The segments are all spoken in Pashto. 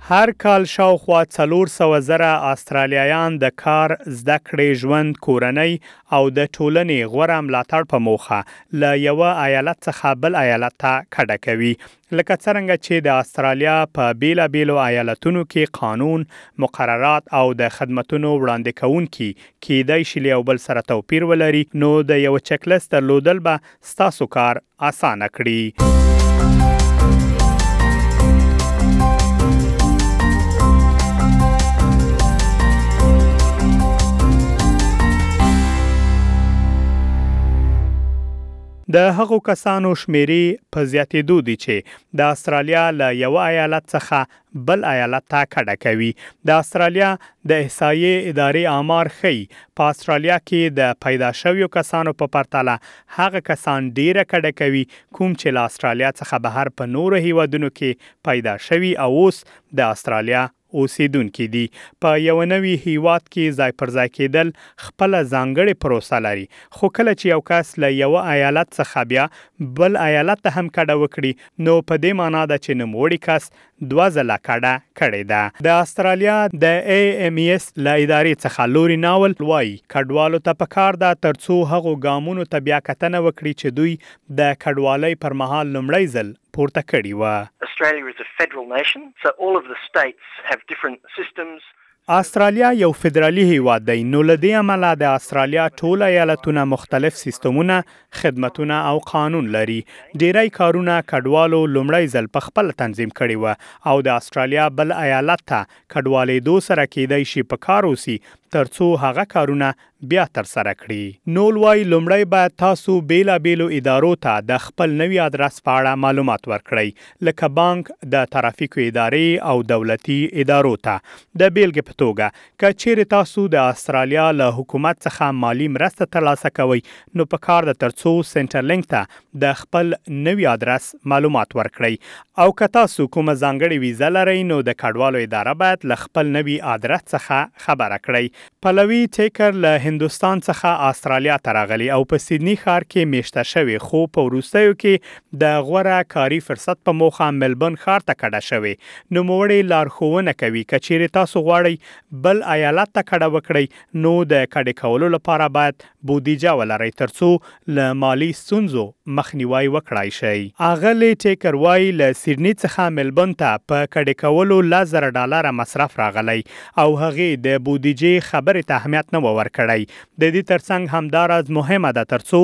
هر کال شاوخوا څلور سوه زره آسترالیایان د کار، زده کړې، ژوند، کورنۍ او د ټولنې غوره ملاتړ په موخه له یوه ایالت څخه بل ایالت ته کډه کوي. لکه څرنګه چې د آسترالیا په بېلا بېلو ایالتونو کې قانون، مقررات او د خدمتونو وړاندې کوونکي کېدای شي له یو بل سره توپیر ولري، نو د یوه چیک لیست درلودل به ستاسو کار، اسانه کړي. د هغو کسانو شمېرې په زیاتېدو دي چې د اسټرالیا له یوه ایالت څخه بل ایالت ته کډه کوي. د استرالیا د احصایې ادارې آمار ښيي، په استرالیا کې د پیدا شویو کسانو په پرتله هغه کسان ډېره کډه کوي، کوم چې له استرالیا څخه بهر په نورو هېوادونو کې پیدا شوي او اوس د استرالیا اوسېدونکي دي. په یوه نوي هېواد کې ځای پر ځای کېدل خپله ځانګړې پروسه لري، خو کله چې یو کس له یوه ایالت څخه بیا بل ایالت ته هم کډه وکړي، نو په دې مانا ده چې نوموړي کس دوه ځله کډه کړې ده. د استرالیا د ای ایم ای اس له ادارې څخه لوري ناول وايي، کډوالو ته په کار ده تر څو هغو ګامونو ته بیا کتنه وکړي چې دوی د کډوالۍ پر مهال لومړی ځل پورته کړي وه. Australia is a federal nation so all of the states have different systems آسترالیا یو فدرالي هیواد دی، نو له دې امله د آسترالیا ټول ایالتونه مختلف سیستمونه، خدمتونه او قانون لري. ډیری کارونه کډوالو لومړی ځل په خپله تنظیم کړي وه او د آسترالیا بل ایالت ته کډوالېدو سره کیدای شي په کار اوسي تر څو هغه کارونه بیا ترسره کړي. نول وايي، لومړی باید تاسو بېلا بېلو ادارو ته د خپل نوي ادرس په اړه معلومات ورکړئ، لکه بانک، د ترافیکو ادارې او دولتي ادارو ته. د بېلګې په توګه، که چېرې تاسو د استرالیا له حکومت څخه مالي مرسته ترلاسه کوئ، نو په کار ده ترڅو سېنټرلېنک ته د خپل نوي ادرس معلومات ورکړئ او که تاسو کومه ځانګړې ویزه لرئ، نو د کډوالو اداره باید له خپل نوي ادرس څخه خبره کړئ. پلوي ټېکر له هندوستان څخه آسترالیا ته راغلي او په سیدني ښار کې مېشته شوې خو په وروستیو کې د غوره کاري فرصت په موخه ملبورن ښار ته کډه شوې. نوموړې لارښوونه کوي، که چېرې تاسو غواړئ بل ایالت ته کډه وکړئ، نو د کډې کولو لپاره باید بودیجه ولرئ ترڅو له مالي ستونزو مخنیوی وکړای شئ. آغلې ټیکر وايي، له سیډني څخه ملبورن ته په کډې کولو لس زره ډالره مصرف راغلی او هغې د بودیجې خبرې ته اهمیت نه و ورکړی. د دې ترڅنګ همدا راز مهمه ده ترڅو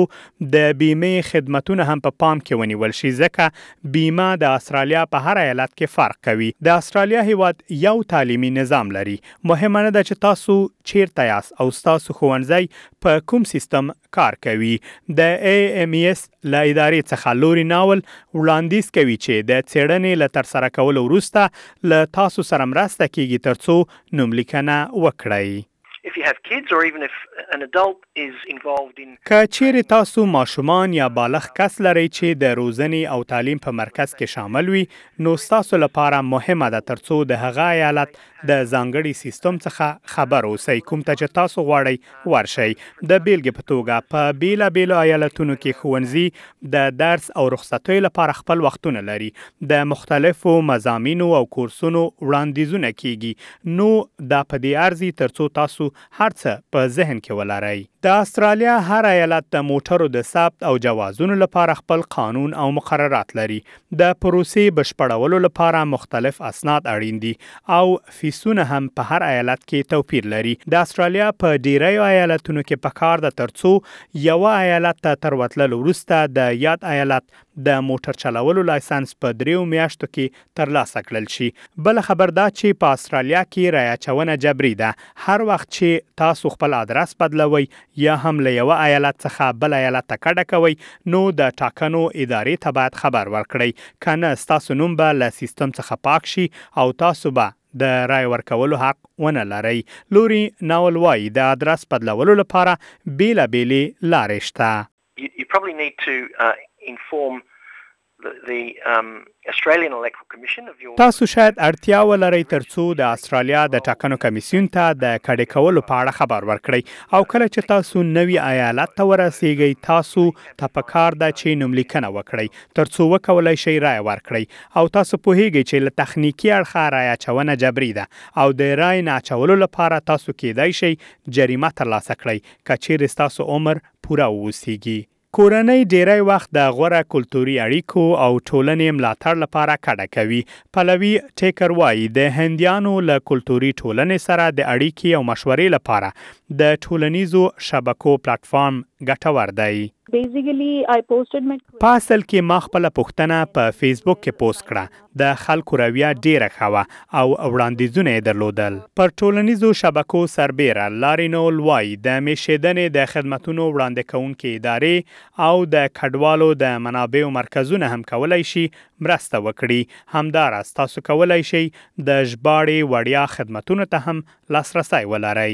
د بیمې خدمتونه هم په پام کې ونیول شي ځکه بیمه د اسټرالیا په هر ایالت کې فرق کوي. د اسټرالیا هیواد یو تعلیمي نظام لري مهمه نه ده چې تاسو چیرته یاست او ستاسو ښوونځی په کوم سیستم کار کوي، د AMES له ادارې څخه لوري ناول وړاندیز کوي چې د څیړنې له ترسره کولو وروسته له تاسو سره مرسته کیږي ترڅو نوملیکنه وکړئ. If you have kids or even if an adult که چیرې تاسو ماشومان یا بالغ کس لرئ چې د روزنې او تعلیم په مرکز کې شامل وي، نو ستاسو لپاره مهمه ده ترڅو د هغه ایالت د ځانګړي سیستم څخه خبر اوسئ کوم ته چې تاسو غواړئ ورشئ. د بیلګې په توګه، په بیلا بیلو ایالتونو کې ښوونځي د درس او رخصتیو لپاره خپل وختونه لري، د مختلفو مضامینو او کورسونو وړاندیزونه کیږي، نو دا په دې ارزي ترڅو تاسو هر څه په ذهن کې ولرئ. د استرالیا هر ایالت د موټرو د ثبت او جوازونو لپاره خپل قانون او مقررات لري. د پروسې بشپړولو لپاره مختلف اسناد اړین دي او فیسونه هم په هر ایالت کې توپیر لري. د استرالیا په ډیریو ایالتونو کې پکار ده ترڅو یوه ایالت ته تر وتللو وروسته د یاد ایالت د موټر چلولو لایسنس په دریو میاشتو کې تر لاسه کړل شي. بله خبر دا چې په اسټرالیا کې رای اچونه جبري ده. هر وخت چې تاسو خپل ادرس بدلوئ یا هم له یوه ایالت څخه بل ایالت ته کډه کوئ نو د ټاکنو ادارې ته باید خبر ورکړئ که نه ستاسو نوم به له سیستم څخه پاک شي او تاسو به د رای ورکولو حق ونه لرئ. لوري ناول وايي د ادرس بدلولو لپاره بېلا بېلې لارې شته. تاسو شاید اړتیا ولرئ ترڅو د استرالیا د ټاکنو کمیسیون ته د کډې کولو په اړه خبر ورکړئ او کله چې تاسو نوي ایالت ته ورسیږئ تاسو ته په کار ده چې نوملیکنه وکړئ ترڅو وکولای شئ رای ورکړئ او تاسو پوهیږئ چې له تخنیکي اړخه رای اچونه جبري ده او د رای نه اچولو لپاره تاسو کیدای شئ جریمه ترلاسه کړئ که چیرې ستاسو عمر پوره ووسیږي کورنۍ ډېری وخت د غوره کلتوري اړیکو او ټولنې ملاتړ لپاره کډه کوي. پلوي ټېکر وايي، د هندیانو له کلتوري ټولنې سره د اړیکې او مشورې لپاره د ټولنیزو شبکو پلټفارم ګټور دی. په اصل کې ما خپله پوښتنه په فېسبوک کې پوسټ کړه، د خلکو رویه ډېره ښه وه او وړاندیزونه یې درلودل. پر ټولنیزو شبکو سربېره، لاري نول وايي، د مېشېدنې د خدمتونو وړاندې کوونکې ادارې او د کډوالو د منابعو مرکزونه هم کولای شي مرسته وکړي، همداراز تاسو کولای شئ د ژباړې وړیا خدمتونو ته هم لاسرسی ولرئ.